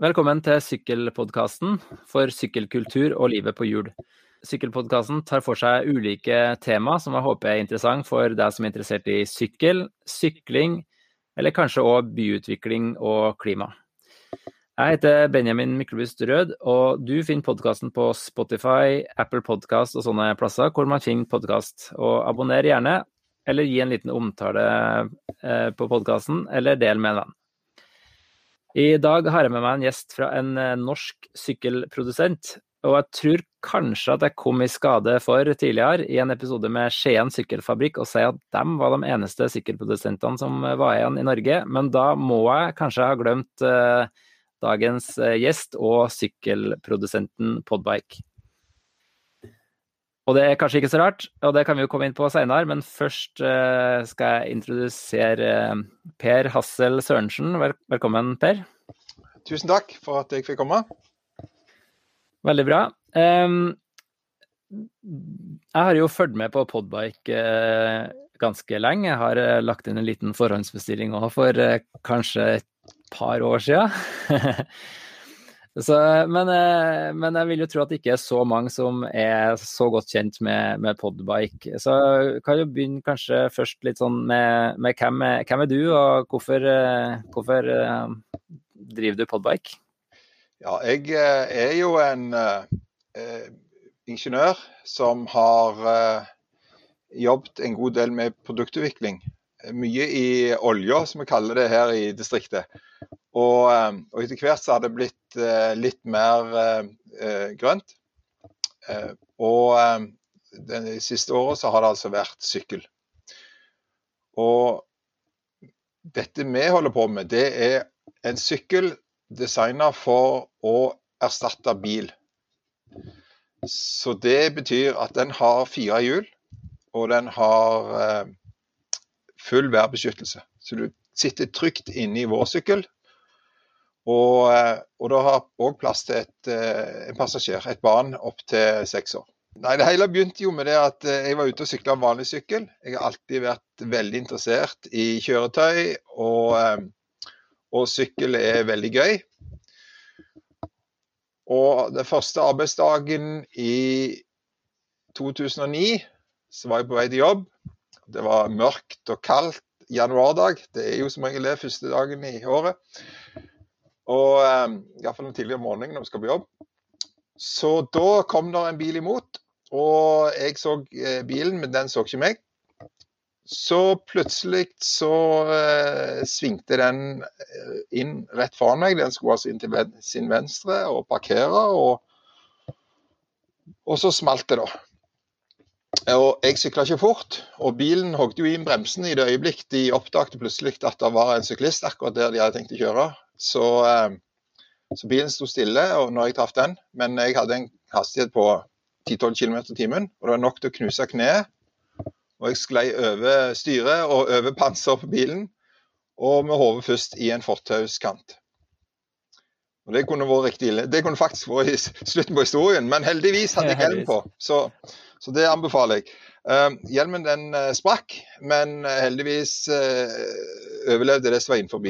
Velkommen til Sykkelpodkasten for sykkelkultur og livet på hjul. Sykkelpodkasten tar for seg ulike tema som jeg håper er interessant for deg som er interessert i sykkel, sykling, eller kanskje òg byutvikling og klima. Jeg heter Benjamin Myklebust Rød, og du finner podkasten på Spotify, Apple Podkast og sånne plasser hvor man finner podkast. Og abonner gjerne, eller gi en liten omtale eh, på podkasten, eller del med en venn. I dag har jeg med meg en gjest fra en eh, norsk sykkelprodusent. Og jeg tror kanskje at jeg kom i skade for tidligere, i en episode med Skien sykkelfabrikk, å si at de var de eneste sykkelprodusentene som var igjen i Norge. Men da må jeg kanskje ha glemt uh, dagens eh, gjest og sykkelprodusenten Podbike. Og det er kanskje ikke så rart, og det kan vi jo komme inn på senere, men først uh, skal jeg introdusere uh, Per Hassel Sørensen. Velkommen, Per. Tusen takk for at jeg fikk komme. Veldig bra. Um, jeg har jo fulgt med på Podbike uh, ganske lenge. Jeg har lagt inn en liten forhåndsbestilling òg for kanskje et par år siden. så, men, eh, men, jeg vil jo tro at det ikke er så mange som er så godt kjent med, med podbike. Så kan jo begynne kanskje først litt sånn med, med hvem, hvem, er, du, og hvorfor, eh, hvorfor uh, driver du podbike? Ja, jeg er jo en uh, ingeniør som har uh, jobbet en god del med produktutvikling mye i olja, som vi kaller det her i distriktet. Og, eh, og etter hvert så har det blitt uh, litt mer uh, grønt. Og de siste året så har det altså vært sykkel. Og dette vi holder på med, det er en sykkel designa for å erstatte bil. Så det betyr at den har fire hjul, og den har full værbeskyttelse. Så du sitter trygt inne i vår sykkel. Og, eh, og da har òg plass til et, eh, en passasjer, et barn opp til seks år. Nei, Det hele begynte jo med det at eh, jeg var ute og sykla vanlig sykkel. Jeg har alltid vært veldig interessert i kjøretøy, og, og sykkel er veldig gøy. Og den første arbeidsdagen i 2009 så var jeg på vei til jobb. Det var mørkt og kaldt januardag. Det er jo som regel det første dagen i året. Og um, iallfall den tidlige morgenen når vi skal på jobb. Så da kom det en bil imot, og jeg så eh, bilen, men den så ikke meg. Så plutselig så eh, svingte den eh, inn rett foran meg. Den skulle altså inn til sin venstre og parkere, og, og så smalt det, da. Og jeg sykla ikke fort, og bilen hogde jo inn bremsen i det øyeblikk de oppdaget plutselig at det var en syklist akkurat der de hadde tenkt å kjøre. Så, eh, så bilen sto stille og når jeg traff den, men jeg hadde en hastighet på 10-12 km i timen, og det var nok til å knuse kneet. Og jeg sklei over styret og over panseret på bilen, og med hodet først i en fortauskant. Og Det kunne vært riktig ille. Det kunne faktisk vært i slutten på historien, men heldigvis hadde jeg hjelm på. Så så det anbefaler jeg. Uh, hjelmen den uh, sprakk, men uh, heldigvis overlevde det som var innenfor.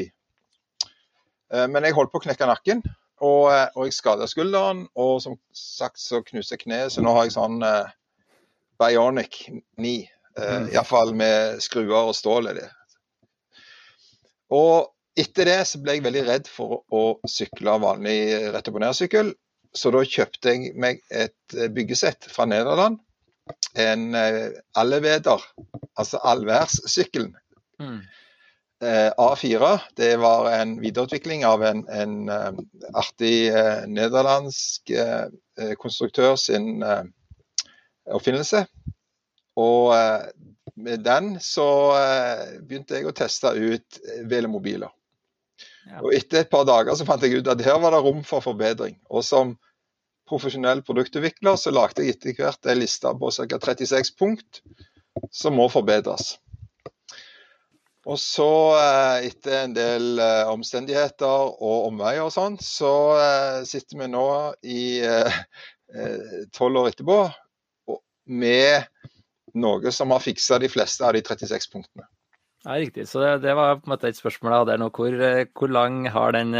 men jeg holdt på å knekke nakken, og, og jeg skada skulderen. Og som sagt så knuste jeg kneet, så nå har jeg sånn Bionic 9. Uh, mm. Iallfall med skruer og stål er det. Og etter det så ble jeg veldig redd for å sykle vanlig rett opp og ned-sykkel. Så da kjøpte jeg meg et byggesett fra Nederland en uh, alleveder, altså allværssykkelen. Mm. Uh, A4 det var en videreutvikling av en, en uh, artig nederlandsk konstruktør sin oppfinnelse. Og med den så begynte jeg å teste ut velomobiler. Ja. Og etter et par dager så fant jeg ut at her var det rom for forbedring. Og som profesjonell produktutvikler, så lagde jeg etter hvert en liste på ca. 36 punkt som må forbedres. Og så, eh, etter en del eh, omstendigheter og omveier og sånn, så eh, sitter vi nå i tolv år etterpå med noe som har fiksa de fleste av de 36 punktene. Ja, riktig. Så det, det, var på en måte et spørsmål jeg hadde nå. Hvor, hvor lang har den,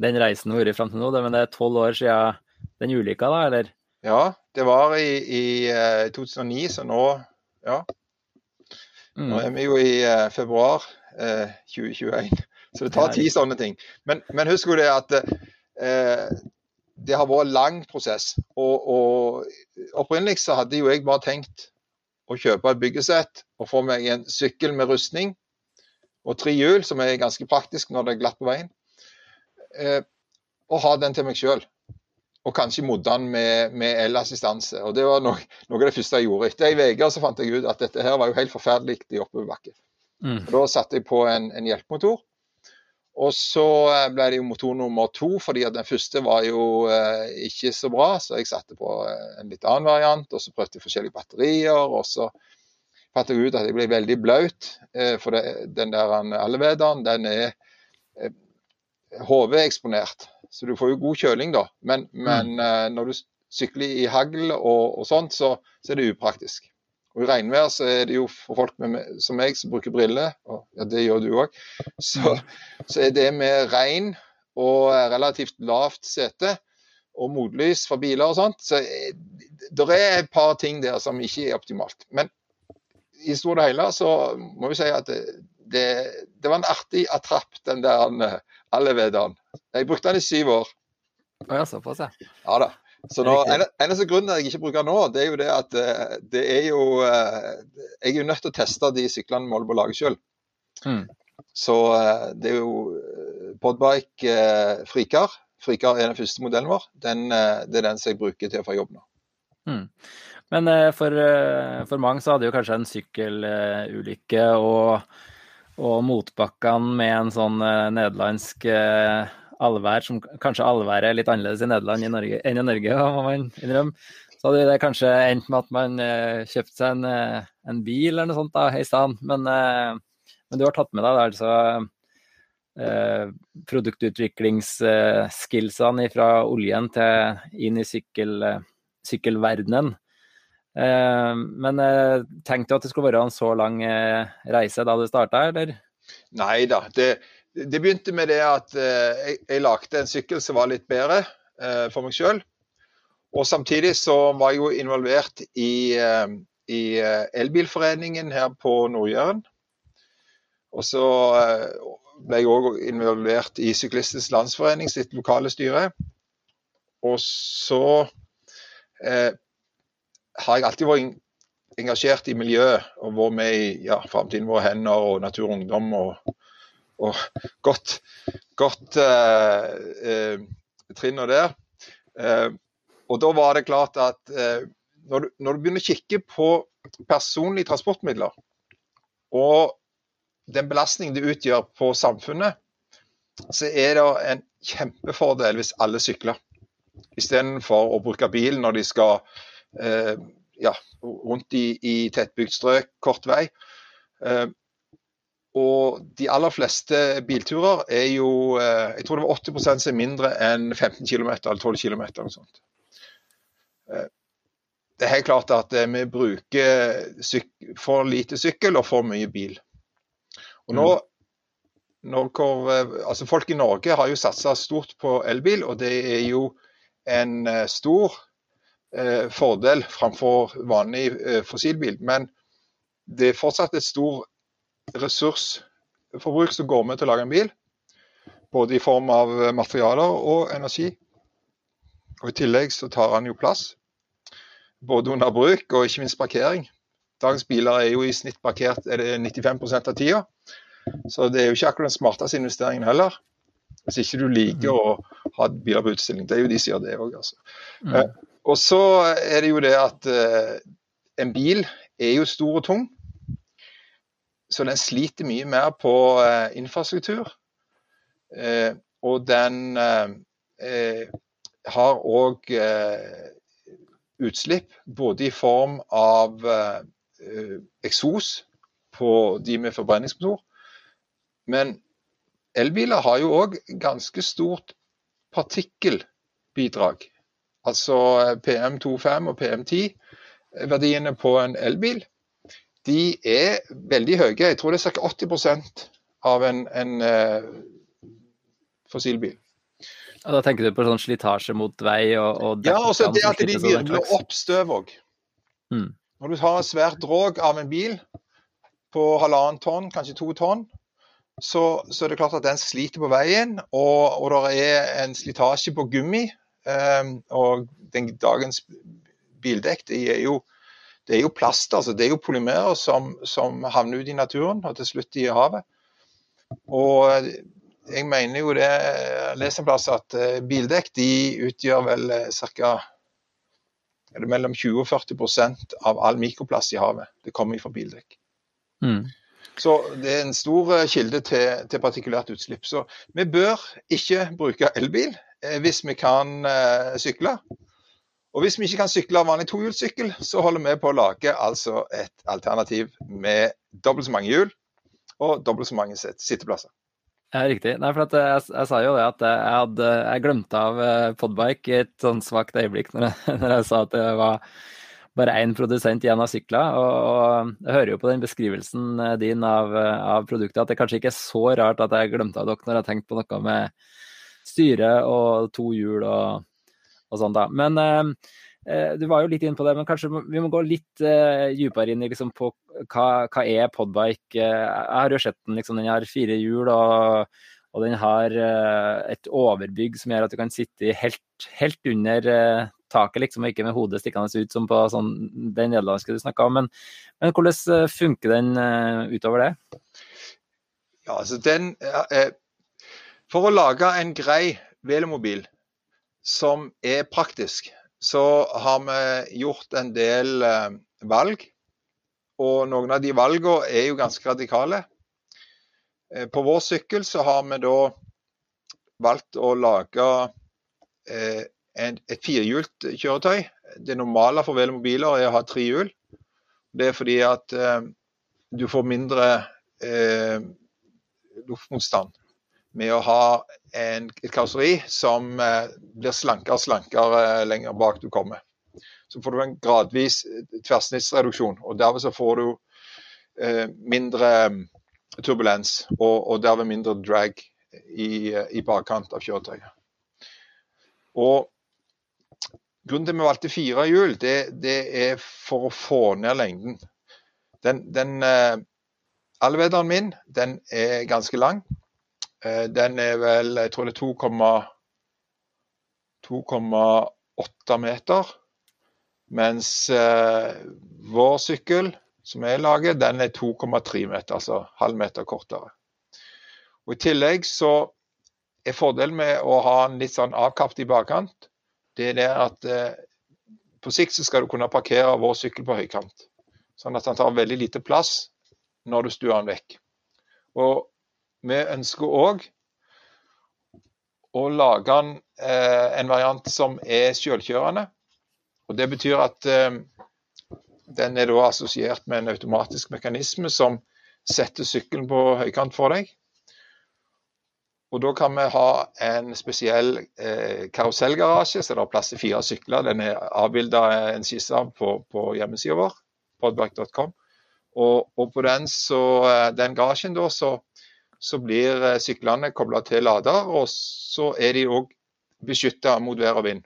den reisen vært fram til nå? Det, men det er tolv år siden den ulykka, da, eller? Ja, det var i, i 2009, så nå Ja. Mm. Nå er vi jo i februar uh, 2021, så det tar tid sånne ting. Men, men husk jo det at uh, det har vært lang prosess. Og, og opprinnelig så hadde jo jeg bare tenkt å kjøpe et byggesett og få meg en sykkel med rustning og tre hjul, som er ganske praktisk når det er glatt på veien. Eh, og ha den til meg sjøl. Og kanskje modde den med, med elassistanse. Og det var noe, noe, av det første jeg gjorde. Etter uke så fant jeg ut at dette her var jo helt forferdelig i oppoverbakke. Mm. Da satte jeg på en, en hjelpemotor. Og så eh, ble det jo motor nummer to, fordi at den første var jo eh, ikke så bra. Så jeg satte på eh, en litt annen variant, og så prøvde jeg forskjellige batterier. Og så fant jeg ut at jeg ble veldig blaut, eh, for det, den der allevederen den er eh, HV-eksponert. Så du får jo god kjøling, da. Men, men mm. eh, når du sykler i hagl og, og sånt, så, så er det upraktisk. Og I regnvær så er det jo for folk med, som meg som bruker briller, og ja, det gjør du òg, så, så, er det med regn og relativt lavt sete og motlys for biler og sånt, så det er et par ting der som ikke er optimalt. Men i store og hele så må vi si at det, det, det var en artig attrapp, den der eh, Allevederen. Jeg brukte den i syv år. Ja, såpass, ja. Ja da. Så nå, Eneste grunnen til at jeg ikke bruker den nå, det er jo det at eh, det er jo eh, Jeg er jo nødt til å teste de syklene vi holder på å lage sjøl. Mm. Så eh, det er jo Podbike Frikar. Frikar er den første modellen vår. Den, det er den som jeg bruker til å få jobb nå. Mm. Men for, for, mange så hadde jo kanskje en sykkelulykke og, og motbakkene med en sånn nederlandsk allvær, som kanskje allværet er litt annerledes i Nederland i Norge, enn i Norge, må man innrømme. Så hadde det kanskje endt med at man eh, kjøpte seg en, eh, en, bil eller noe sånt da, i stedet. Men, eh, men, du har tatt med deg altså eh, produktutviklingsskillsene fra oljen til inn i sykkel, sykkelverdenen. Eh, men eh, tenkte du at det skulle være en så lang reise da du starta, eller? Nei da. Det, det begynte med det at eh, jeg, jeg lagde en sykkel som var litt bedre eh, for meg sjøl. Og samtidig så var jeg jo involvert i, eh, i eh, Elbilforeningen her på Nord-Jæren. Og så eh, ble jeg òg involvert i Syklistenes Landsforening sitt lokale styre. Og så eh, har jeg alltid vært engasjert i miljøet og vært med i ja, Framtiden våre hender og Natur og Ungdom og og godt, godt eh, trinn og der. Eh, og da var det klart at eh, når du, når, du, begynner å kikke på personlige transportmidler, og den belastningen det utgjør på samfunnet, så er det en kjempefordel hvis alle sykler. Istedenfor å bruke bil når de skal eh, ja, rundt i, i tettbygd strøk, kort vei. Eh, og de aller fleste bilturer er jo eh, Jeg tror det var 80 som er mindre enn 15 km eller 12 km. Eller noe sånt. Eh, det er helt klart at eh, vi bruker for lite sykkel og for mye bil. Og nå, mm. altså Folk i Norge har jo satsa stort på elbil, og det er jo en stor eh, fordel framfor vanlig eh, fossilbil. Men det er fortsatt et stor ressursforbruk som går med til å lage en bil. Både i form av materialer og energi. Og I tillegg så tar han jo plass. Både under bruk og ikke minst parkering. Dagens biler er jo i snitt parkert er det 95% av tida. Så det er jo ikke akkurat den smarteste investeringen heller. Hvis ikke du liker å ha biler på utstilling. Det er jo de som gjør det òg, altså. Mm. Eh, og så er det jo det at eh, en bil er jo stor og tung. Så den sliter mye mer på eh, infrastruktur. Eh, og den eh, har òg utslipp, både i form av eksos på de med forbrenningsmotor. Men elbiler har jo òg ganske stort partikkelbidrag. Altså PM25 og PM10, verdiene på en elbil de er veldig høye. Jeg tror det er ca. 80% av en, en uh, fossilbil. Og da tenker du på sånn slitasje mot vei og, og Ja, og så det at de virvler opp støv òg. Mm. Når du har svært drog av en bil på halvannen tonn, kanskje to tonn, så, så, er det klart at den sliter på veien. Og, og det er en slitasje på gummi. Um, og den, dagens bildekk det er jo det er jo plast, altså. Det er jo polymerer som, som havner ut i naturen og til slutt i havet. Og jeg mener jo det Jeg leser en plass at eh, bildekk de utgjør vel eh, ca. mellom 20 og 40% av all mikroplast i havet. Det kommer fra bildekk. Mm. Så det er en stor eh, kilde til, til partikulært utslipp. Så vi bør ikke bruke elbil hvis vi kan sykle. Og hvis vi ikke kan sykle av vanlig tohjulssykkel, så holder vi på å lage altså et alternativ med dobbelt så mange hjul og dobbelt så mange sitteplasser. Ja, riktig. Nei, for jeg, jeg, jeg, sa jo det at jeg hadde jeg glemte av eh, Podbike i et sånn svakt øyeblikk når jeg, når jeg, sa at det var bare én produsent igjen av sykler. Og, og, jeg hører jo på den beskrivelsen eh, din av, eh, av, produktet at det kanskje ikke er så rart at jeg glemte av dere når jeg tenkte på noe med styre og to hjul og og sånn, da. Men eh, eh, du var jo litt inne på det, men kanskje vi må gå litt eh, dypere inn liksom, på hva, hva er podbike. Jeg har jo sett den, liksom, den har fire hjul og, og den har uh, et overbygg som gjør at du kan sitte helt, helt under uh, taket, liksom, og ikke med hodet stikkende ut som på sånn, den nederlandske du snakka om. Men, men, hvordan funker den utover det? Ja, altså den For å lage en grei velomobil som er praktisk, så har vi gjort en del eh, valg. Og noen av de valgene er jo ganske radikale. Eh, på vår sykkel så har vi da valgt å lage eh, et firehjult kjøretøy. Det normale for velomobiler er å ha tre hjul. Det er fordi at du får mindre luftmotstand med å ha en, et karosseri som eh, blir slankere og slankere eh, lenger bak du kommer. Så får du en gradvis eh, tverrsnittsreduksjon, og derved så får du eh, mindre mm, turbulens og, og, derved mindre drag i, i bakkant av kjøretøyet. Og Grunnen til at vi valgte fire hjul, det, det, er for å få ned lengden. Den, den eh, Allvederen min den er ganske lang. Eh, den er vel Jeg tror det er 2,8 meter. Mens eh, vår sykkel, som jeg lager, den er 2,3 meter, altså halv meter kortere. Og I tillegg så er fordelen med å ha den litt sånn avkapt i bakkant, det er det at eh, på sikt så skal du kunne parkere vår sykkel på høykant. Sånn at den tar veldig lite plass når du stuer den vekk. Og vi ønsker òg å lage en, eh, en, variant som er selvkjørende. Og Det betyr at eh, den er da assosiert med en automatisk mekanisme som setter sykkelen på høykant for deg. Og Da kan vi ha en spesiell eh, karusellgarasje, så det er plass til fire sykler. Den er avbilda en skisse av på, på hjemmesida vår, podback.com. Og, og, på den, så, eh, den garasjen da, så så blir eh, syklene kobla til lader, og så er de òg beskytta mot vær og vind.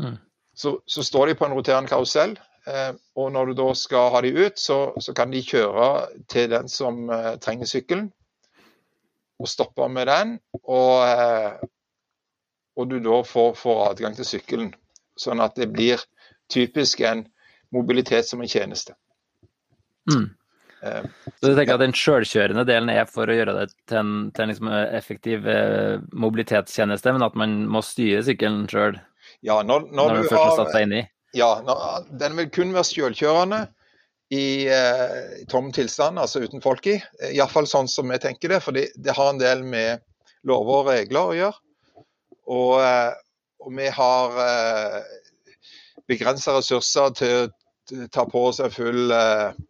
Mm. Så, så, står de på en roterende karusell, eh, og når du da skal ha de ut, så, så kan de kjøre til den som eh, trenger sykkelen, og stoppe med den. Og, eh, og du da får, får, adgang til sykkelen. Sånn at det blir typisk en mobilitet som en tjeneste. Mm. Eh, så du tenker at den sjølkjørende delen er for å gjøre det til en, til en liksom effektiv eh, mobilitetstjeneste, men at man må styre sykkelen sjøl ja, når, når, når, du først har satt seg inn i? Ja, når, den vil kun være sjølkjørende i, eh, tom tilstand, altså uten folk i. Iallfall sånn som vi tenker det, for det har en del med lover og regler å gjøre. Og, eh, og vi har eh, begrensa ressurser til å ta på seg full eh, Eh,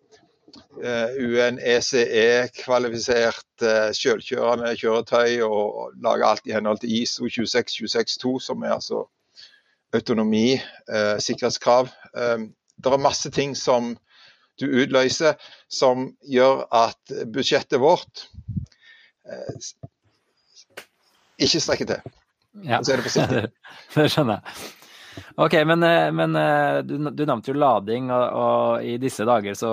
UN-ECE-kvalifisert uh, selvkjørende kjøretøy og lager alt i henhold til ISO 26262, som er altså autonomi, uh, sikkerhetskrav. Det er masse ting som du utløser som gjør at budsjettet vårt eh, ikke strekker til. Ja, det, det skjønner jeg. Ok, men, eh, men eh, du, du, nevnte jo lading, og, og, i disse dager så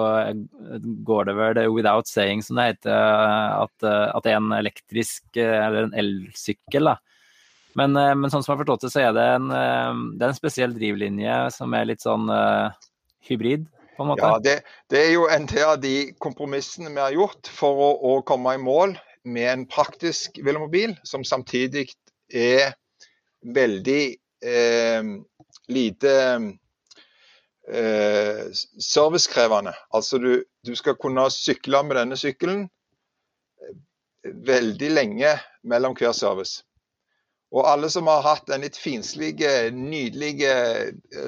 går det vel without saying, som det heter, at, at det er en elektrisk eller en elsykkel. da. Men, men, sånn som jeg har forstått det, så er det en, det er en spesiell drivlinje som er litt sånn uh, hybrid? på en måte? Ja, det, det, er jo en av de kompromissene vi har gjort for å, å komme i mål med en praktisk velomobil som samtidig er veldig eh, lite eh, servicekrevende. Altså du, du, skal kunne sykle med denne sykkelen eh, veldig lenge mellom hver service. Og alle som har hatt en litt finslig, nydelig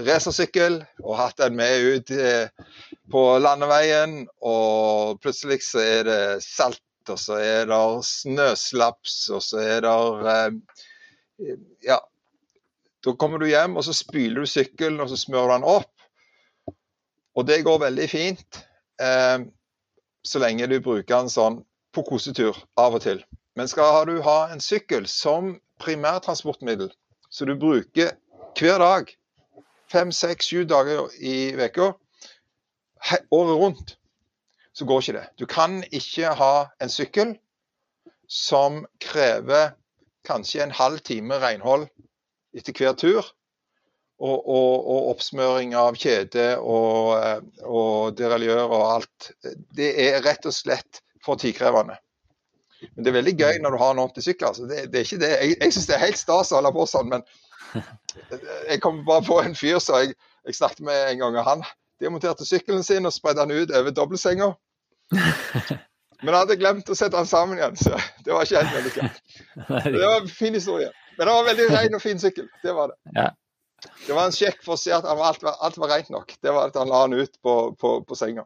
racersykkel og hatt den med ut eh, på landeveien, og plutselig så er det salt, og så er det snøslaps, og så er det eh, Ja. Da kommer du hjem, og så spyler du sykkelen, og så smører du den opp. Og det går veldig fint, eh, så lenge du bruker den sånn på kosetur av og til. Men skal du ha en sykkel som primærtransportmiddel som du bruker hver dag, fem, seks, sju dager i uka, året rundt, så går ikke det. Du kan ikke ha en sykkel som krever kanskje en halv time renhold etter hver tur. Og, og, og oppsmøring av kjede og, og deraljør og alt. Det er rett og slett for tidkrevende. Men det er veldig gøy når du har en ordentlig sykkel. Altså. Det, det, er ikke det. Jeg, jeg syns det er helt stas å holde på sånn, men jeg kom bare på en fyr som jeg, jeg, snakket med en gang. og Han demonterte sykkelen sin og spredde den ut over dobbeltsenga. Men jeg hadde glemt å sette den sammen igjen, så det var ikke helt vellykka. Det var en fin historie. Men det var en veldig ren og fin sykkel. Det var det. Det var en sjekk for å se at alt var, alt var rent nok. Det var at han la den ut på, på, på senga.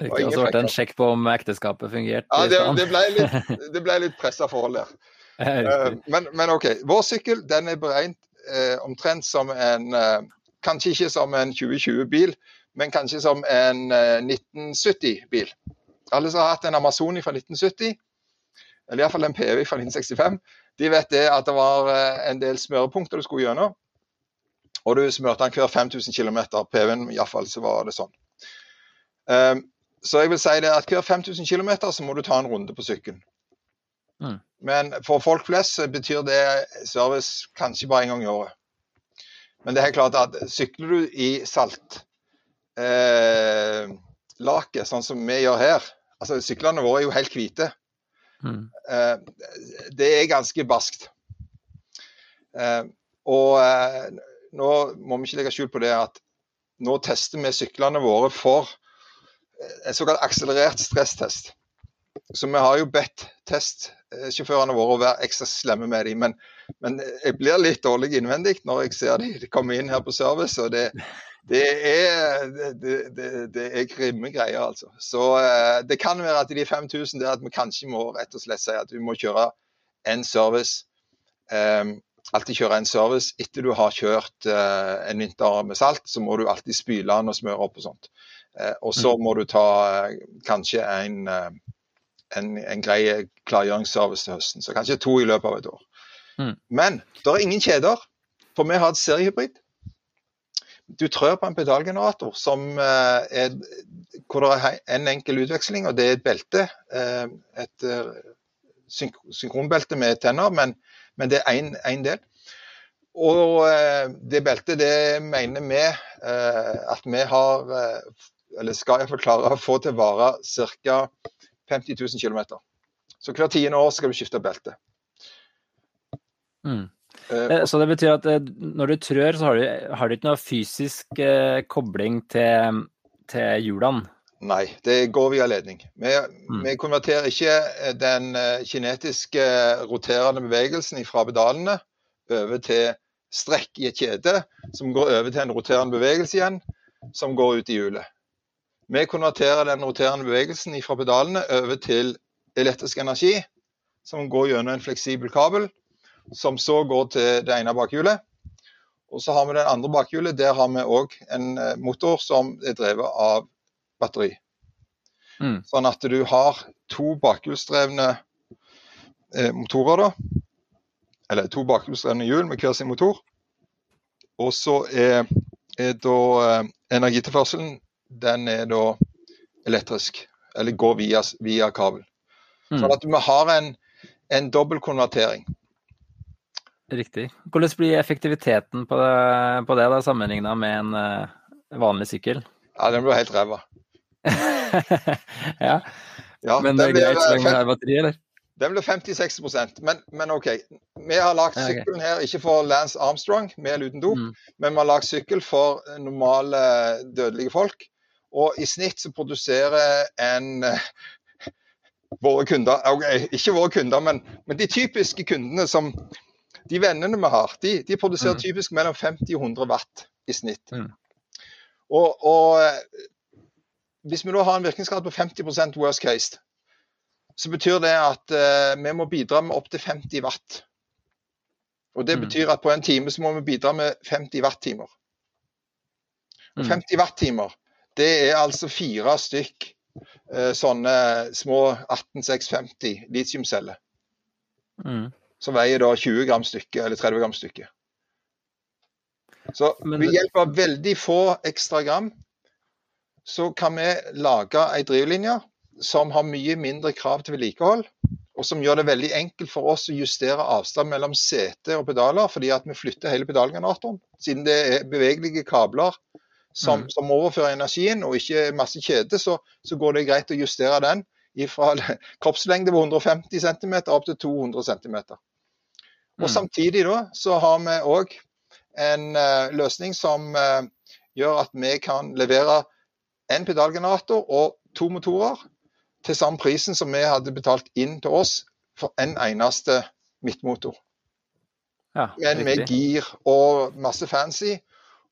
Riktig, og så ble det en sjekk på om ekteskapet fungerte? Ja, det, det ble litt, det ble litt pressa forhold der. Uh, men, men, OK. Vår sykkel den er beregnet uh, omtrent som en uh, Kanskje ikke som en 2020-bil, men kanskje som en 1970-bil. Alle som har hatt en Amazoni fra 1970, eller iallfall en PV fra 1965, de vet det at det var en del smørepunkter du skulle gjennom. Og du smurte den hver 5000 km. PV-en iallfall så var det sånn. Um, så jeg vil si det at hver 5000 km så må du ta en runde på sykkelen. Mm. Men for folk flest så betyr det service kanskje bare en gang i året. Men det er helt klart at sykler du i saltlake, eh, sånn som vi gjør her altså Syklene våre er jo helt hvite. Mm. Eh, det er ganske barskt. Eh, og eh, nå må vi ikke legge skjul på det at nå tester vi syklene våre for en såkalt akselerert stresstest. Så vi har jo bedt testsjåførene våre å være ekstra slemme med dem. Men, men, jeg blir litt dårlig innvendig når jeg ser de, kommer inn her på service. og det, det er, det, det, det er grimme greier, altså. Så eh, det kan være at de 5000 der at vi kanskje må rett og slett si at vi må kjøre en service. Um, alltid kjøre en service. Etter du har kjørt uh, en vinter med salt, så må du alltid spyle den og smøre opp og sånt. Uh, og så mm. må du ta uh, kanskje en, en, en grei klargjøringsservice til høsten. Så kanskje to i løpet av et år. Mm. Men det er ingen kjeder, for vi har et seriehybrid. Du trør på en pedalgenerator som er, hvor det er en enkel utveksling, og det er et belte. Et synkronbelte med tenner, men, men det er én del. Og det beltet det mener vi at vi har eller skal jeg forklare å få til vare ca. 50 000 km. Så hver tiende år skal du skifte belte. Mm. Uh, så det betyr at uh, når du trør, så har du, har du ikke noe fysisk kobling til, til hjulene? Nei, det går via ledning. Vi, mm. vi konverterer ikke den kinetiske roterende bevegelsen fra pedalene over til strekk i et kjede, som går over til en roterende bevegelse igjen, som går ut i hjulet. Vi konverterer den roterende bevegelsen fra pedalene over til elektrisk energi, som går gjennom en fleksibel kabel, som så går til det ene bakhjulet. Og så har vi det andre bakhjulet. Der har vi òg en eh, motor som er drevet av batteri. Mm. Sånn at du har to bakhjulsdrevne eh, motorer, da. Eller to bakhjulsdrevne hjul med hver sin motor. Og så er, er da eh, energitilførselen den er da elektrisk. Eller går via, via kabel. Mm. Sånn at vi har en, en dobbeltkonvertering. Riktig. Hvordan blir effektiviteten på det, på det da, sammenligna med en uh, vanlig sykkel? Ja, den blir helt ræva. ja, Ja, men det er greit så lenge eh, man har batteri, eller? Den blir 50-60 men, men OK. Vi har lagd Ja, ok. sykkelen her ikke for Lance Armstrong, med eller uten dop, Mm. men vi har lagd sykkel for normale dødelige folk. Og i snitt så produserer en eh, Våre kunder okay, Ikke våre kunder, men, men de typiske kundene som De vennene vi har, de, de produserer Mm. typisk mellom 50 og 100 watt i snitt. Mm. Og, og eh, hvis vi da har en virkningsgrad på 50 worst case, så betyr det at eh, vi må bidra med opptil 50 watt. Og Det Mm. betyr at på en time så må vi bidra med 50 wattimer. Og Mm. 50 wattimer, det er altså fire stykk eh, sånne små 18650 litiumceller. Mm. Som veier da 20 gram stykket, eller 30 gram stykket. Så ved hjelp av veldig få ekstra gram, så kan vi lage ei drivlinje som har mye mindre krav til vedlikehold. Og som gjør det veldig enkelt for oss å justere avstand mellom sete og pedaler, fordi at vi flytter hele pedalgeneratoren. Siden det er bevegelige kabler som, Mm. som overfører energien, og ikke masse kjede, så, så går det greit å justere den fra kroppslengde på 150 cm opp til 200 cm. Mm. Og samtidig da, så har vi òg en eh, løsning som eh, gjør at vi kan levere en pedalgenerator og to motorer til samme prisen som vi hadde betalt inn til oss for en eneste midtmotor. Ja, Men med gir og masse fancy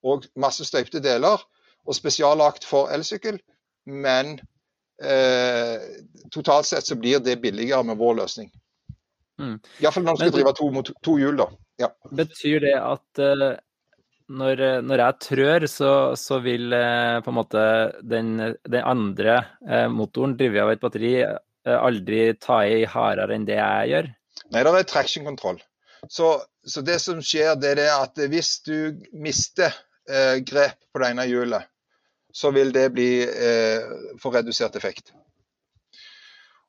og masse støypte deler. Og spesiallagt for elsykkel. Men eh, totalt sett så blir det billigere med vår løsning. Mm. Iallfall når du skal drive to, mot- to hjul, da. Ja. Betyr det at uh, når, når jeg trør, så, så vil uh, på en måte den, den andre uh, motoren drevet av et batteri eh, aldri ta i hardere enn det jeg gjør? Nei, det er traction-kontroll. Så, så det som skjer, det er at hvis du mister eh, grep på det ene hjulet, så vil det bli eh, få redusert effekt.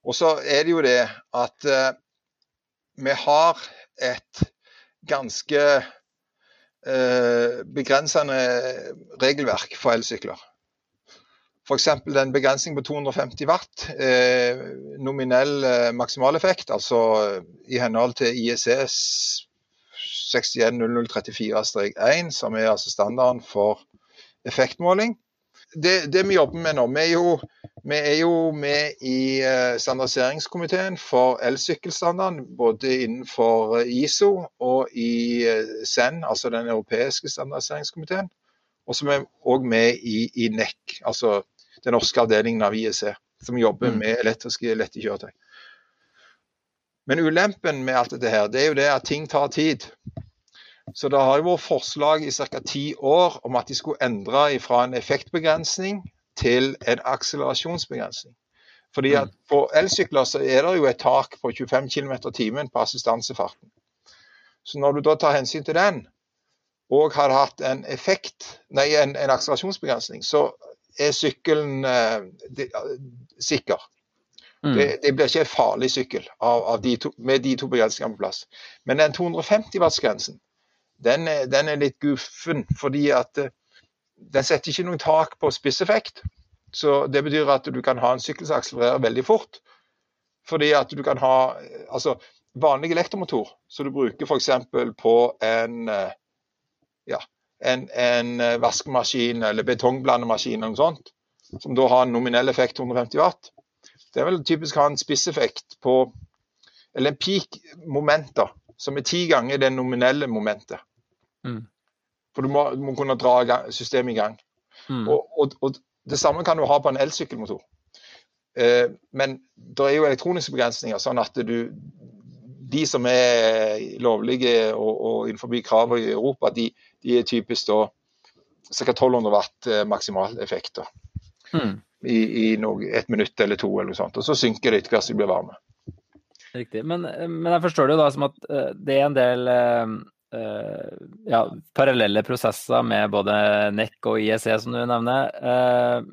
Og så er det jo det at eh, vi har et ganske eh, begrensende regelverk for elsykler. F.eks. den begrensning på 250 watt, eh, nominell eh, maksimaleffekt, altså eh, i henhold til IECs 610034-1, som er altså standarden for effektmåling. Det, det vi jobber med nå, vi er jo, vi er jo med i eh, standardiseringskomiteen for elsykkelstandarden, både innenfor eh, ISO og i eh, SEN, altså den europeiske standardiseringskomiteen. Og så er vi òg med i, i NEC, altså den norske avdelingen av IEC, som jobber Mm. med elektriske lette kjøretøy. Men ulempen med alt dette her, det er jo det at ting tar tid. Så det har jo vært forslag i ca. ti år om at de skulle endre fra en effektbegrensning til en akselerasjonsbegrensning. Fordi at på elsykler så er det jo et tak på 25 km i timen på assistansefarten. Så når du da tar hensyn til den, og har hatt en effekt, nei, en, en akselerasjonsbegrensning, så er sykkelen eh, de, sikker. Mm. Det, det blir ikke en farlig sykkel av, av de to, med de to begrensningene på plass. Men den 250 watts-grensen, den, den er litt guffen, fordi at eh, den setter ikke noe tak på spisseffekt. Så det betyr at du kan ha en sykkel som akselererer veldig fort. Fordi at du kan ha altså vanlig elektromotor, som du bruker f.eks. på en eh, ja, en, en eh, vaskemaskin eller betongblandemaskin eller noe sånt, som da har en nominell effekt 150 watt. Det vil typisk ha en spisseffekt på Eller en peak moment, da, som er ti ganger det nominelle momentet. Mm. For du må, du må kunne dra gang- systemet i gang. Mm. Og, og, og det samme kan du ha på en elsykkelmotor. Eh, men det er jo elektroniske begrensninger, sånn at du De som er lovlige og, og innenfor kravene i Europa, de, de er typisk da ca. 1200 watt eh, maksimal effekt. da. Mm. I, i noe, et minutt eller to, eller noe sånt. Og så synker det etter hvert som de blir varme. Riktig. Men, men, jeg forstår det jo da som at uh, det er en del ja, parallelle prosesser med både NEC og IEC, som du nevner.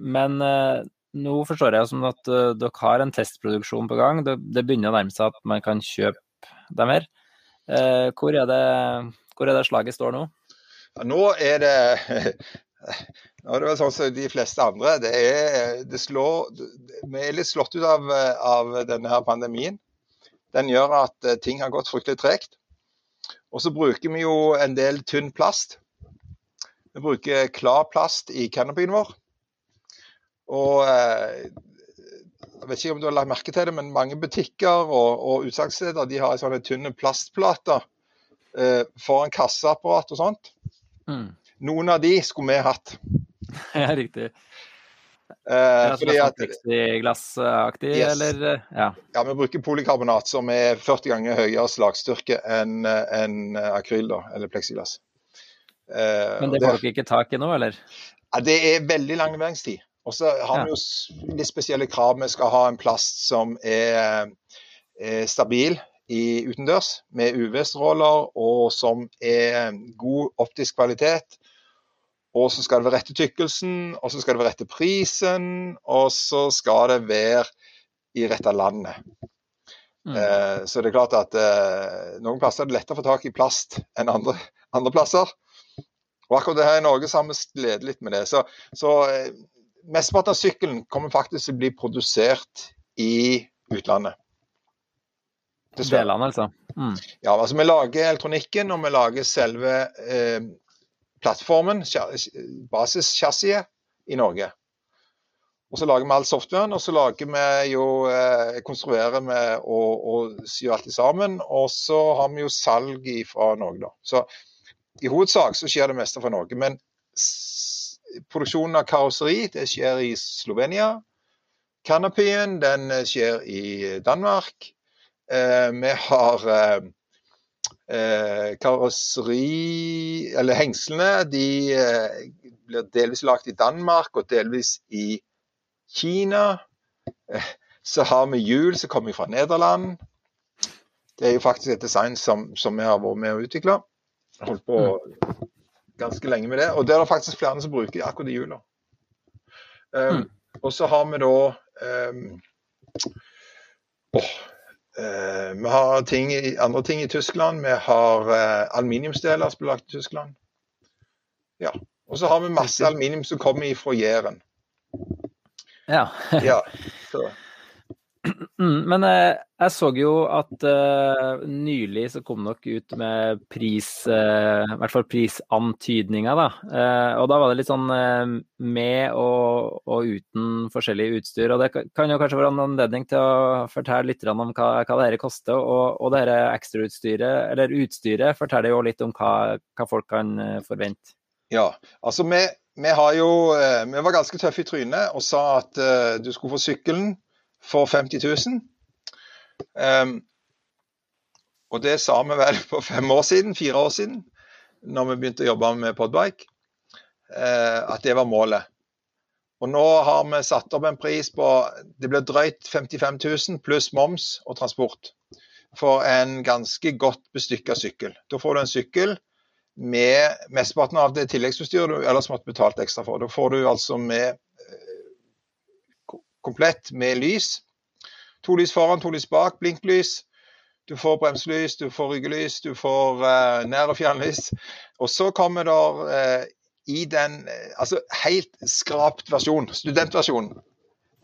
men nå forstår jeg som at dere har en testproduksjon på gang. Det, begynner å nærme seg at man kan kjøpe dem her. hvor, er det, hvor er det slaget står nå? Ja, nå er det Nå er det vel sånn som de fleste andre. Det er, det slår, vi er litt slått ut av, av denne her pandemien. Den gjør at eh, ting har gått fryktelig tregt. Og så bruker vi jo en del tynn plast. Vi bruker klar plast i canopyen vår. Og eh, jeg vet ikke om du har lagt merke til det, men mange butikker og, og utsalgssteder de har sånne tynne plastplater eh, foran kasseapparat og sånt. Mm. Noen av de skulle vi hatt. Ja, riktig. Eh, fordi at, Plexiglassaktig, Yes. eller? eh, Ja. ja, Vi bruker polykarbonat, som er 40 ganger høyere slagstyrke enn en akryl, da, eller pleksiglass. Eh, Men det får dere ikke tak i nå, eller? Ja, det er veldig lang leveringstid. Og så har Ja. vi jo litt spesielle krav. Vi skal ha en plast som er, er stabil i utendørs, med UV-stråler, og som er god optisk kvalitet. Så skal det være rette tykkelsen, så skal det være rette prisen, og så skal det være i rette landet. Mm. Eh, så det er klart at eh, noen plasser er det lettere å få tak i plast enn andre, andre plasser. Og akkurat det her i Norge så har vi slitt litt med det. Så, så eh, mesteparten av sykkelen kommer faktisk til å bli produsert i utlandet. Dessverre. Delene, altså. Mm. Ja, altså Vi lager elektronikken og vi lager selve eh, plattformen, sja- basischassiset, i Norge. Og så lager vi all softwaren, og så lager vi jo, eh, konstruerer vi og, og syr alt sammen. Og så har vi jo salg fra Norge, da. Så i hovedsak så skjer det meste fra Norge. Men produksjonen av karosseri det skjer i Slovenia. Canopyen den eh, skjer i Danmark. Eh, vi har eh, eh, karosseri Eller hengslene de eh, blir delvis lagd i Danmark og delvis i Kina. Eh, så har vi hjul som kommer fra Nederland. Det er jo faktisk et design som, som vi har vært med å utvikle. Holdt på ganske lenge med det. Og det er det faktisk flere som bruker akkurat de hjula. Um, Mm. Og så har vi da um, eh, Vi har ting andre ting i Tyskland. Vi har eh, aluminiumsdeler som blir lagt i Tyskland. Ja. Og så har vi masse aluminium som kommer fra Jæren. Ja. Ja. Så, men eh, jeg så jo at eh, nylig så kom dere ut med pris, eh, i hvert fall prisantydninger, da. Eh, og da var det litt sånn med og, og uten forskjellig utstyr. Og det kan- jo kanskje være en anledning til å fortelle litt om hva, hva det her koster. Og, og det her ekstrautstyret, eller utstyret, forteller jo litt om hva, hva folk kan forvente. ja. Altså, vi, vi jo Vi var ganske tøffe i trynet og sa at du skulle få sykkelen for 50 000. Um, og det sa vi vel for fem år siden, fire år siden, når vi begynte å jobbe med Podbike, uh, at det var målet. Og nå har vi satt opp en pris på Det blir drøyt 55 000 pluss moms og transport for en ganske godt bestykka sykkel. Da får du en sykkel med mesteparten av det tilleggsutstyret du ellers måtte betalt ekstra for. Da får du altså med komplett med lys. To lys foran, to lys bak, blinklys. Du får bremselys, du får ryggelys, du får uh, nær- og fjernlys. Og så kommer der uh, i den eh, altså helt skrapt versjon, studentversjonen.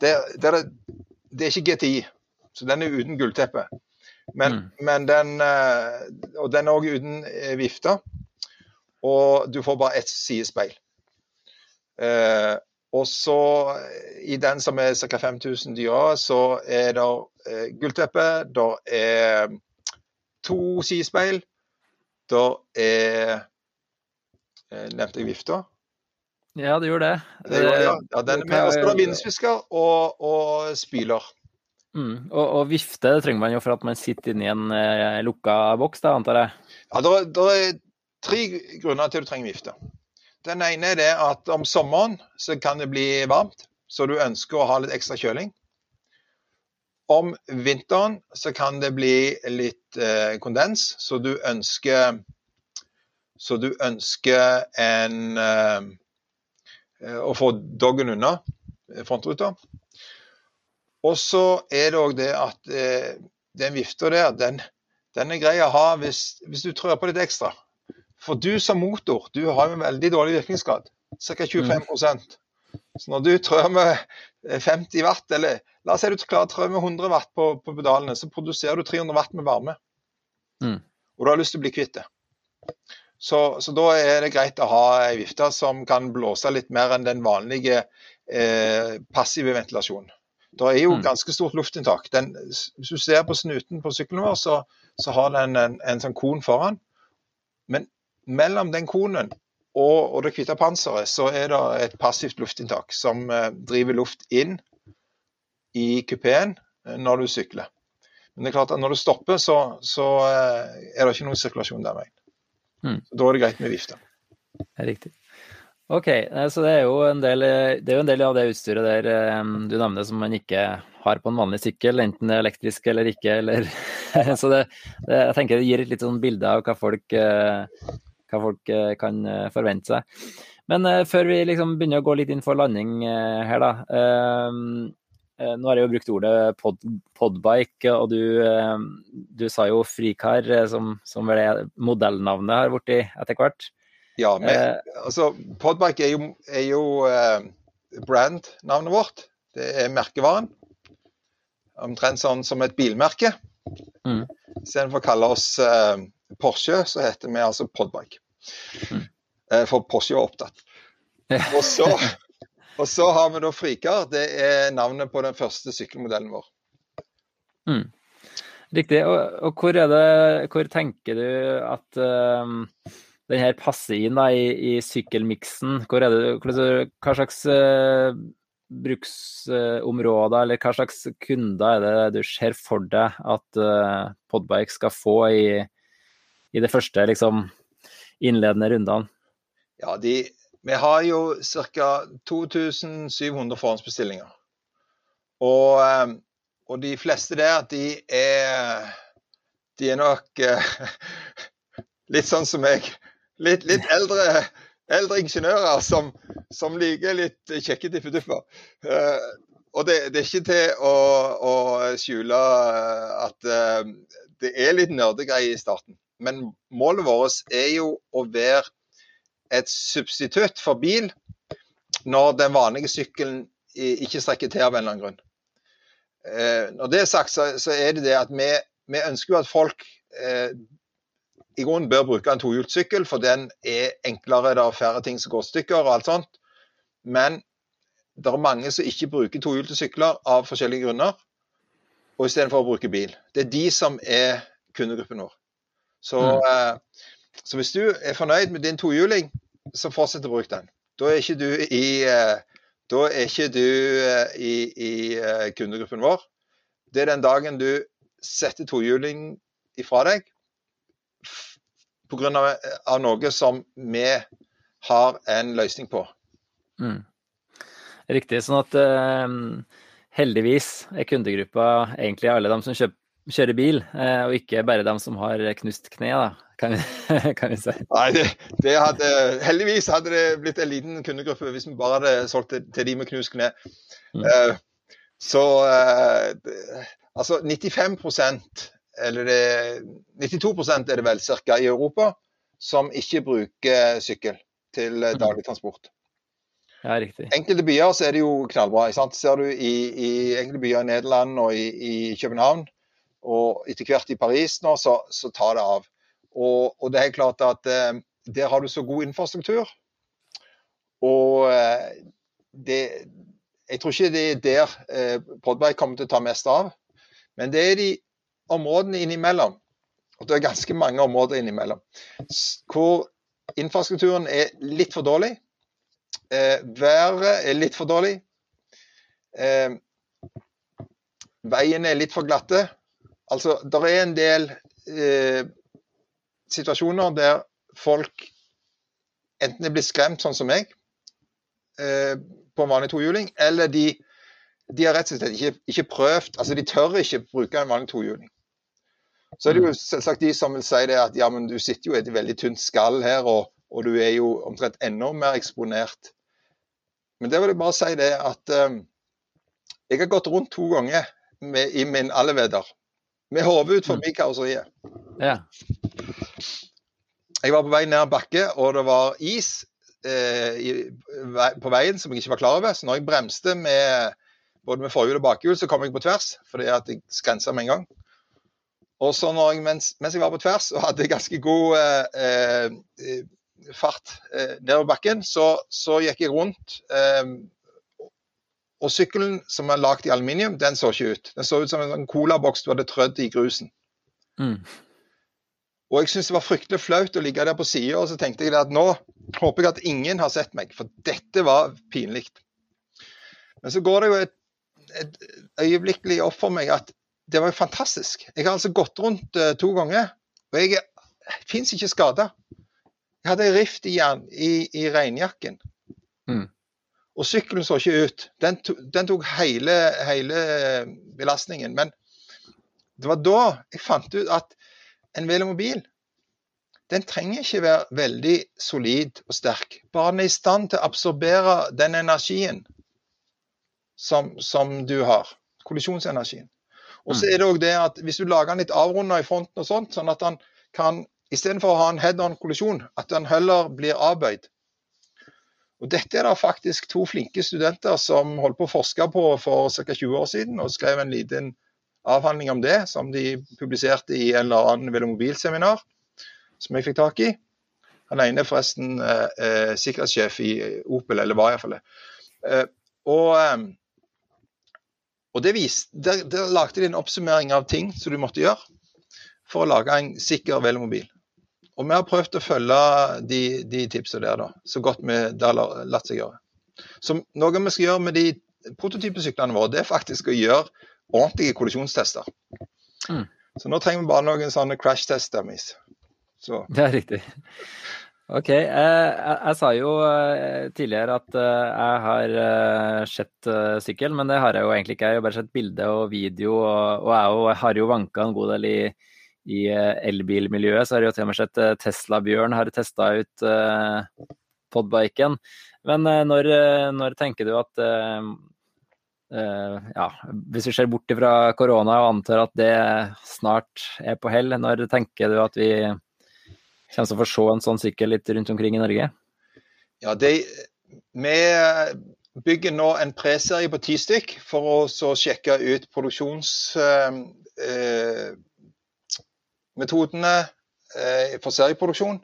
Det, det, det, er ikke GTI, så den er uten gullteppe. Men, men den uh, Og den er òg uten vifte. Og du får bare ett sidespeil. Eh, og så eh, i den som er ca. 5000 dyrere, så er det eh, gullteppe, det er to sidespeil, det er eh, Nevnte jeg vifta? Ja, det gjorde det. Det jeg, ja. ja den er med. Og så er det Hva- og, og spyler. Mm. Og, og vifte det trenger man jo for at man sitter inni en eh, lukka boks, da, antar jeg. Ja, det er, det er tre grunner til at du trenger vifte. Den ene er det at om sommeren så kan det bli varmt. så du ønsker å ha litt ekstra kjøling. Om vinteren så kan det bli litt eh, kondens, så du ønsker Så du ønsker en eh, Å få doggen unna frontruta. Og så er det òg det at eh, den vifta der, den, den, er grei å ha hvis, hvis du trør på litt ekstra. For du som motor, du har en veldig dårlig virkningsgrad. Ca. 25 mm. Så når du trør med 50 watt, eller la oss si du klarer å trø med 100 watt på, på, pedalene, så produserer du 300 watt med varme. Mm. Og du har lyst til å bli kvitt det. Så, så, da er det greit å ha ei vifte som kan blåse litt mer enn den vanlige eh, passive ventilasjonen. Det er jo mm. ganske stort luftinntak. Den, hvis du ser på snuten på sykkelen vår, så, så har den en, en, sånn kon foran. Men mellom den konen og, og det hvite panseret så er det et passivt luftinntak som eh, driver luft inn i kupeen eh, når du sykler. Men det er klart at når du stopper, så, så eh, er det ikke noen sirkulasjon der veien. Mm. Da er det greit med vifte. Riktig. Ok, så det er, jo en del, det jo en del av det utstyret der du nevner som man ikke har på en vanlig sykkel, enten det er elektrisk eller ikke. Eller, så det, det, jeg tenker det gir et litt sånn bilde av hva folk hva folk eh, kan eh, forvente seg. Men eh, før vi liksom begynner å gå litt inn for landing her, da. Nå har jeg jo brukt ordet pod, podbike, og du, du, sa jo frikar, som, som vel er modellnavnet har blitt etter hvert. Ja, men eh, altså podbike er jo, er jo eh, brandnavnet vårt. Det er merkevaren. Omtrent sånn som et bilmerke. Mm. Istedenfor å kalle oss eh, Porsche, så heter vi altså Podbike. Mm. For Porsche var opptatt. Og så, og så, har vi da Frikar. Det er navnet på den første sykkelmodellen vår. Mm. Riktig. Og, og, hvor, det, hvor tenker du at um, den her passer inn da, i, i sykkelmiksen? Hvor er det, hva slags uh, bruksområder eller hva slags kunder er det du ser for deg at uh, Podbike skal få i, i det første liksom, innledende rundene? Ja, de, vi har jo ca. 2700 forhåndsbestillinger. Og, eh, og, de fleste der, de er, de er nok uh, litt sånn som meg. Litt, litt eldre, eldre, ingeniører som, som, liker litt kjekke tippedupper. Uh, og det, det, er ikke til å, å skjule at det er litt nerdegreier i starten. Men målet vårt er jo å være et substitutt for bil når den vanlige sykkelen ikke strekker til av en eller annen grunn. Eh, når det er sagt, så, er det det at vi, vi ønsker jo at folk eh, i grunnen bør bruke en tohjulssykkel, for den er enklere, det er færre ting som går stykker og alt sånt. Men det er mange som ikke bruker tohjulte sykler av forskjellige grunner, og istedenfor å bruke bil. Det er de som er kundegruppen vår. Så, mm. Så, hvis du er fornøyd med din tohjuling, så fortsett å bruke den. Da er ikke du i, eh, da er ikke du eh, i, i kundegruppen vår. Det er den dagen du setter tohjuling ifra deg pga. Av, av noe som vi har en løsning på. Mm. Riktig. Sånn at uh, heldigvis er kundegruppa egentlig alle de som kjøper kjører bil, eh, og ikke bare dem som har knust kne, da, kan vi, kan vi si. Nei, det, det, hadde, heldigvis hadde det blitt en liten kundegruppe hvis vi bare hadde solgt det til de med knust kne. Mm. Uh, så uh, altså 95% eller det, 92 er det vel ca. i Europa som ikke bruker sykkel til mm. daglig transport. Ja, riktig. Enkelte byer så er det jo knallbra. Sant? Ser du i, i enkelte byer i Nederland og i, i København, og etter hvert i Paris nå, så, så tar det av. Og, og, det er klart at eh, der har du så god infrastruktur. Og eh, det, jeg tror ikke det er der eh, Podberg kommer til å ta mest av. Men det er de områdene innimellom. Og det er ganske mange områder innimellom. Hvor infrastrukturen er litt for dårlig. Eh, været er litt for dårlig. Eh, veiene er litt for glatte. Altså, det er en del eh, situasjoner der folk enten er blitt skremt, sånn som meg, eh, på en vanlig tohjuling, eller de, de har rett og slett ikke, ikke, prøvd Altså, de tør ikke bruke en vanlig tohjuling. Så er det jo mm. selvsagt de som vil si det at ja, men du sitter jo i et veldig tynt skall her, og, og du er jo omtrent enda mer eksponert. Men det vil jeg bare si det at um, jeg har gått rundt to ganger med, i min alleveder med hodet ut forbi mm. karosseriet. Ja. Jeg var på vei ned en bakke, og det var is eh, i, på veien som jeg ikke var klar over. Så når jeg bremste med både med forhjul og bakhjul, så kom jeg på tvers fordi at jeg skrensa med en gang. Og så jeg, mens, mens, jeg var på tvers og hadde ganske god eh, eh, fart eh, nedover bakken, så, så, gikk jeg rundt. Og sykkelen som er lagd i aluminium, den så ikke ut. Den så ut som en colaboks du hadde trødd i grusen. Mm. Og jeg syntes det var fryktelig flaut å ligge der på sida, og så tenkte jeg at nå håper jeg at ingen har sett meg, for dette var pinlig. Men så går det jo et, et øyeblikkelig opp for meg at det var jo fantastisk. Jeg har altså gått rundt uh, to ganger, og jeg fins ikke skada. Jeg hadde rift i, i, i regnjakken. Mm. Og sykkelen så ikke ut. Den, to, den tok hele, hele, belastningen. Men det var da jeg fant ut at en velomobil den trenger ikke være veldig solid og sterk. Bare den er i stand til å absorbere den energien som, som du har. Kollisjonsenergien. Og så mm. er det òg det at hvis du lager den litt avrunda i fronten og sånt, sånn at den kan istedenfor å ha en head-on-kollisjon, at den heller blir avbøyd. Og Dette er det faktisk to flinke studenter som holdt på å forske på for ca. 20 år siden, og skrev en liten avhandling om det, som de publiserte i en eller annen velomobilseminar som jeg fikk tak i. Han ene er forresten eh, eh, sikkerhetssjef i Opel, eller var iallfall det. Eh, og eh, og det vis, der, der lagde de en oppsummering av ting som du måtte gjøre for å lage en sikker velmobil. Og vi har prøvd å følge de, de tipsene der, da, så godt vi, det har latt seg gjøre. Så noe vi skal gjøre med de prototypesyklene våre, det er faktisk å gjøre ordentlige kollisjonstester. Mm. Så nå trenger vi bare noen sånne crash test dummies. Så. Det er riktig. Ok. Jeg, jeg, jeg, sa jo eh, tidligere at eh, jeg har eh, sett sykkel, men det har jeg jo egentlig ikke. Jeg har bare sett bilde og video, og, og jeg, har jo vanka en god del i, i elbilmiljøet. Så har jo til og med sett Tesla-Bjørn har testa ut uh, podbiken. Men uh, når, når, tenker du at uh, ja, Hvis vi ser bort fra korona og antar at det snart er på hell, når tenker du at vi kommer til å få se en sånn sykkel litt rundt omkring i Norge? Ja, det, Vi bygger nå en preserie på ti stykk for å sjekke ut produksjonsmetodene eh, eh, for serieproduksjon.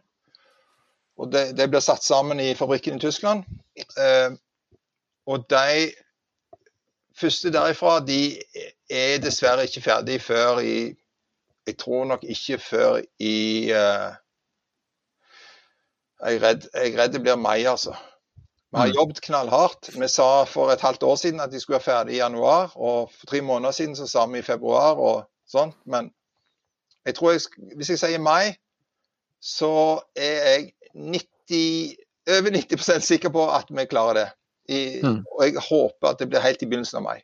Og det, det, blir satt sammen i fabrikken i Tyskland. Eh, og de første derifra de er dessverre ikke ferdig før i Jeg tror nok ikke før i uh, jeg er redd, jeg er redd det blir mai, altså. Vi har mm. jobbet knallhardt. Vi sa for et halvt år siden at de skulle være ferdig i januar. Og for tre måneder siden så sa vi i februar og sånt. Men jeg tror jeg, hvis jeg sier mai, så er jeg 90, over 90% sikker på at vi klarer det. I, mm. Og jeg håper at det blir helt i begynnelsen av mai.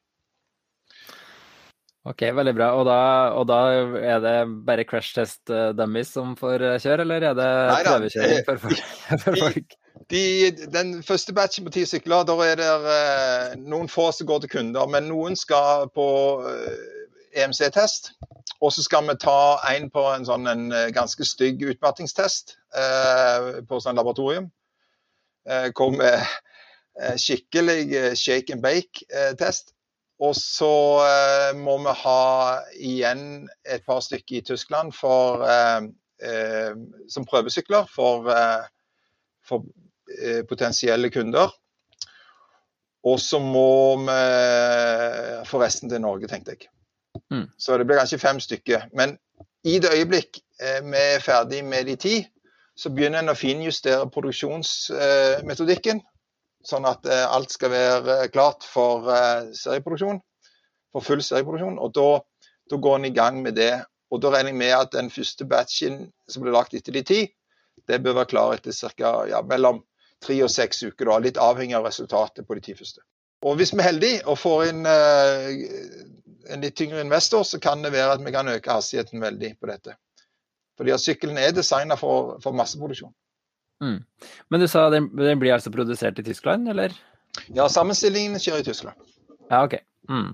Ok, veldig bra. Og da, og da, er det bare crash test eh, dummies som får eh, kjøre, eller er det prøvekjøring for, for folk? De, den første batchen på ti sykler, da er det uh, noen få som går til kunder. Men noen skal på EMC-test. Og så skal vi ta en på en sånn en ganske stygg utmattingstest eh, på sånn laboratorium. hvor vi skikkelig shake and bake-test. Og så eh, må vi ha igjen et par stykker i Tyskland for, eh, eh, som prøvesykler for, eh, for eh, potensielle kunder. Og så må vi få resten til Norge, tenkte jeg. Mm. Så det blir kanskje fem stykker. Men i det øyeblikk eh, vi er ferdig med de ti, så begynner en å finjustere produksjonsmetodikken sånn at eh, alt skal være eh, klart for eh, serieproduksjon. For full serieproduksjon. Og da, da går en i gang med det. Og da regner jeg med at den første batchen som blir lagt etter de ti, det bør være klar etter ca. Ja, mellom tre og seks uker, da, litt avhengig av resultatet på de ti første. Og hvis vi er heldige og får inn uh, en litt tyngre investor, så kan det være at vi kan øke hastigheten veldig på dette. Fordi at sykkelen er designa for, for, masseproduksjon. Mm. Men du sa den, den, blir altså produsert i Tyskland, eller? Ja, sammenstillingen skjer i Tyskland. Ja, OK. Mm.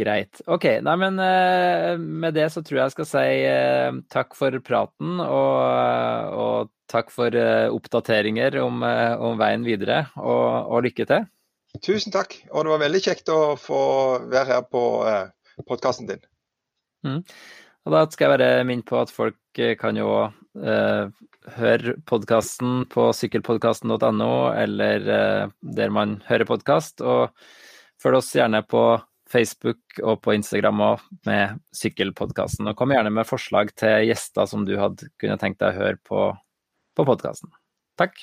Greit. OK. Nei, men uh, med det så tror jeg jeg skal si uh, takk for praten, og, og takk for uh, oppdateringer om, om, veien videre, og, og lykke til. Tusen takk. Og det var veldig kjekt å få være her på eh, podkasten din. Mm. Og da skal jeg bare minne på at folk eh, kan jo eh, høre podkasten på sykkelpodkasten.no, eller eh, der man hører podkast. Og følg oss gjerne på Facebook og på Instagram òg med Sykkelpodkasten. Og kom gjerne med forslag til gjester som du hadde kunnet tenkt deg å høre på, på podkasten. Takk.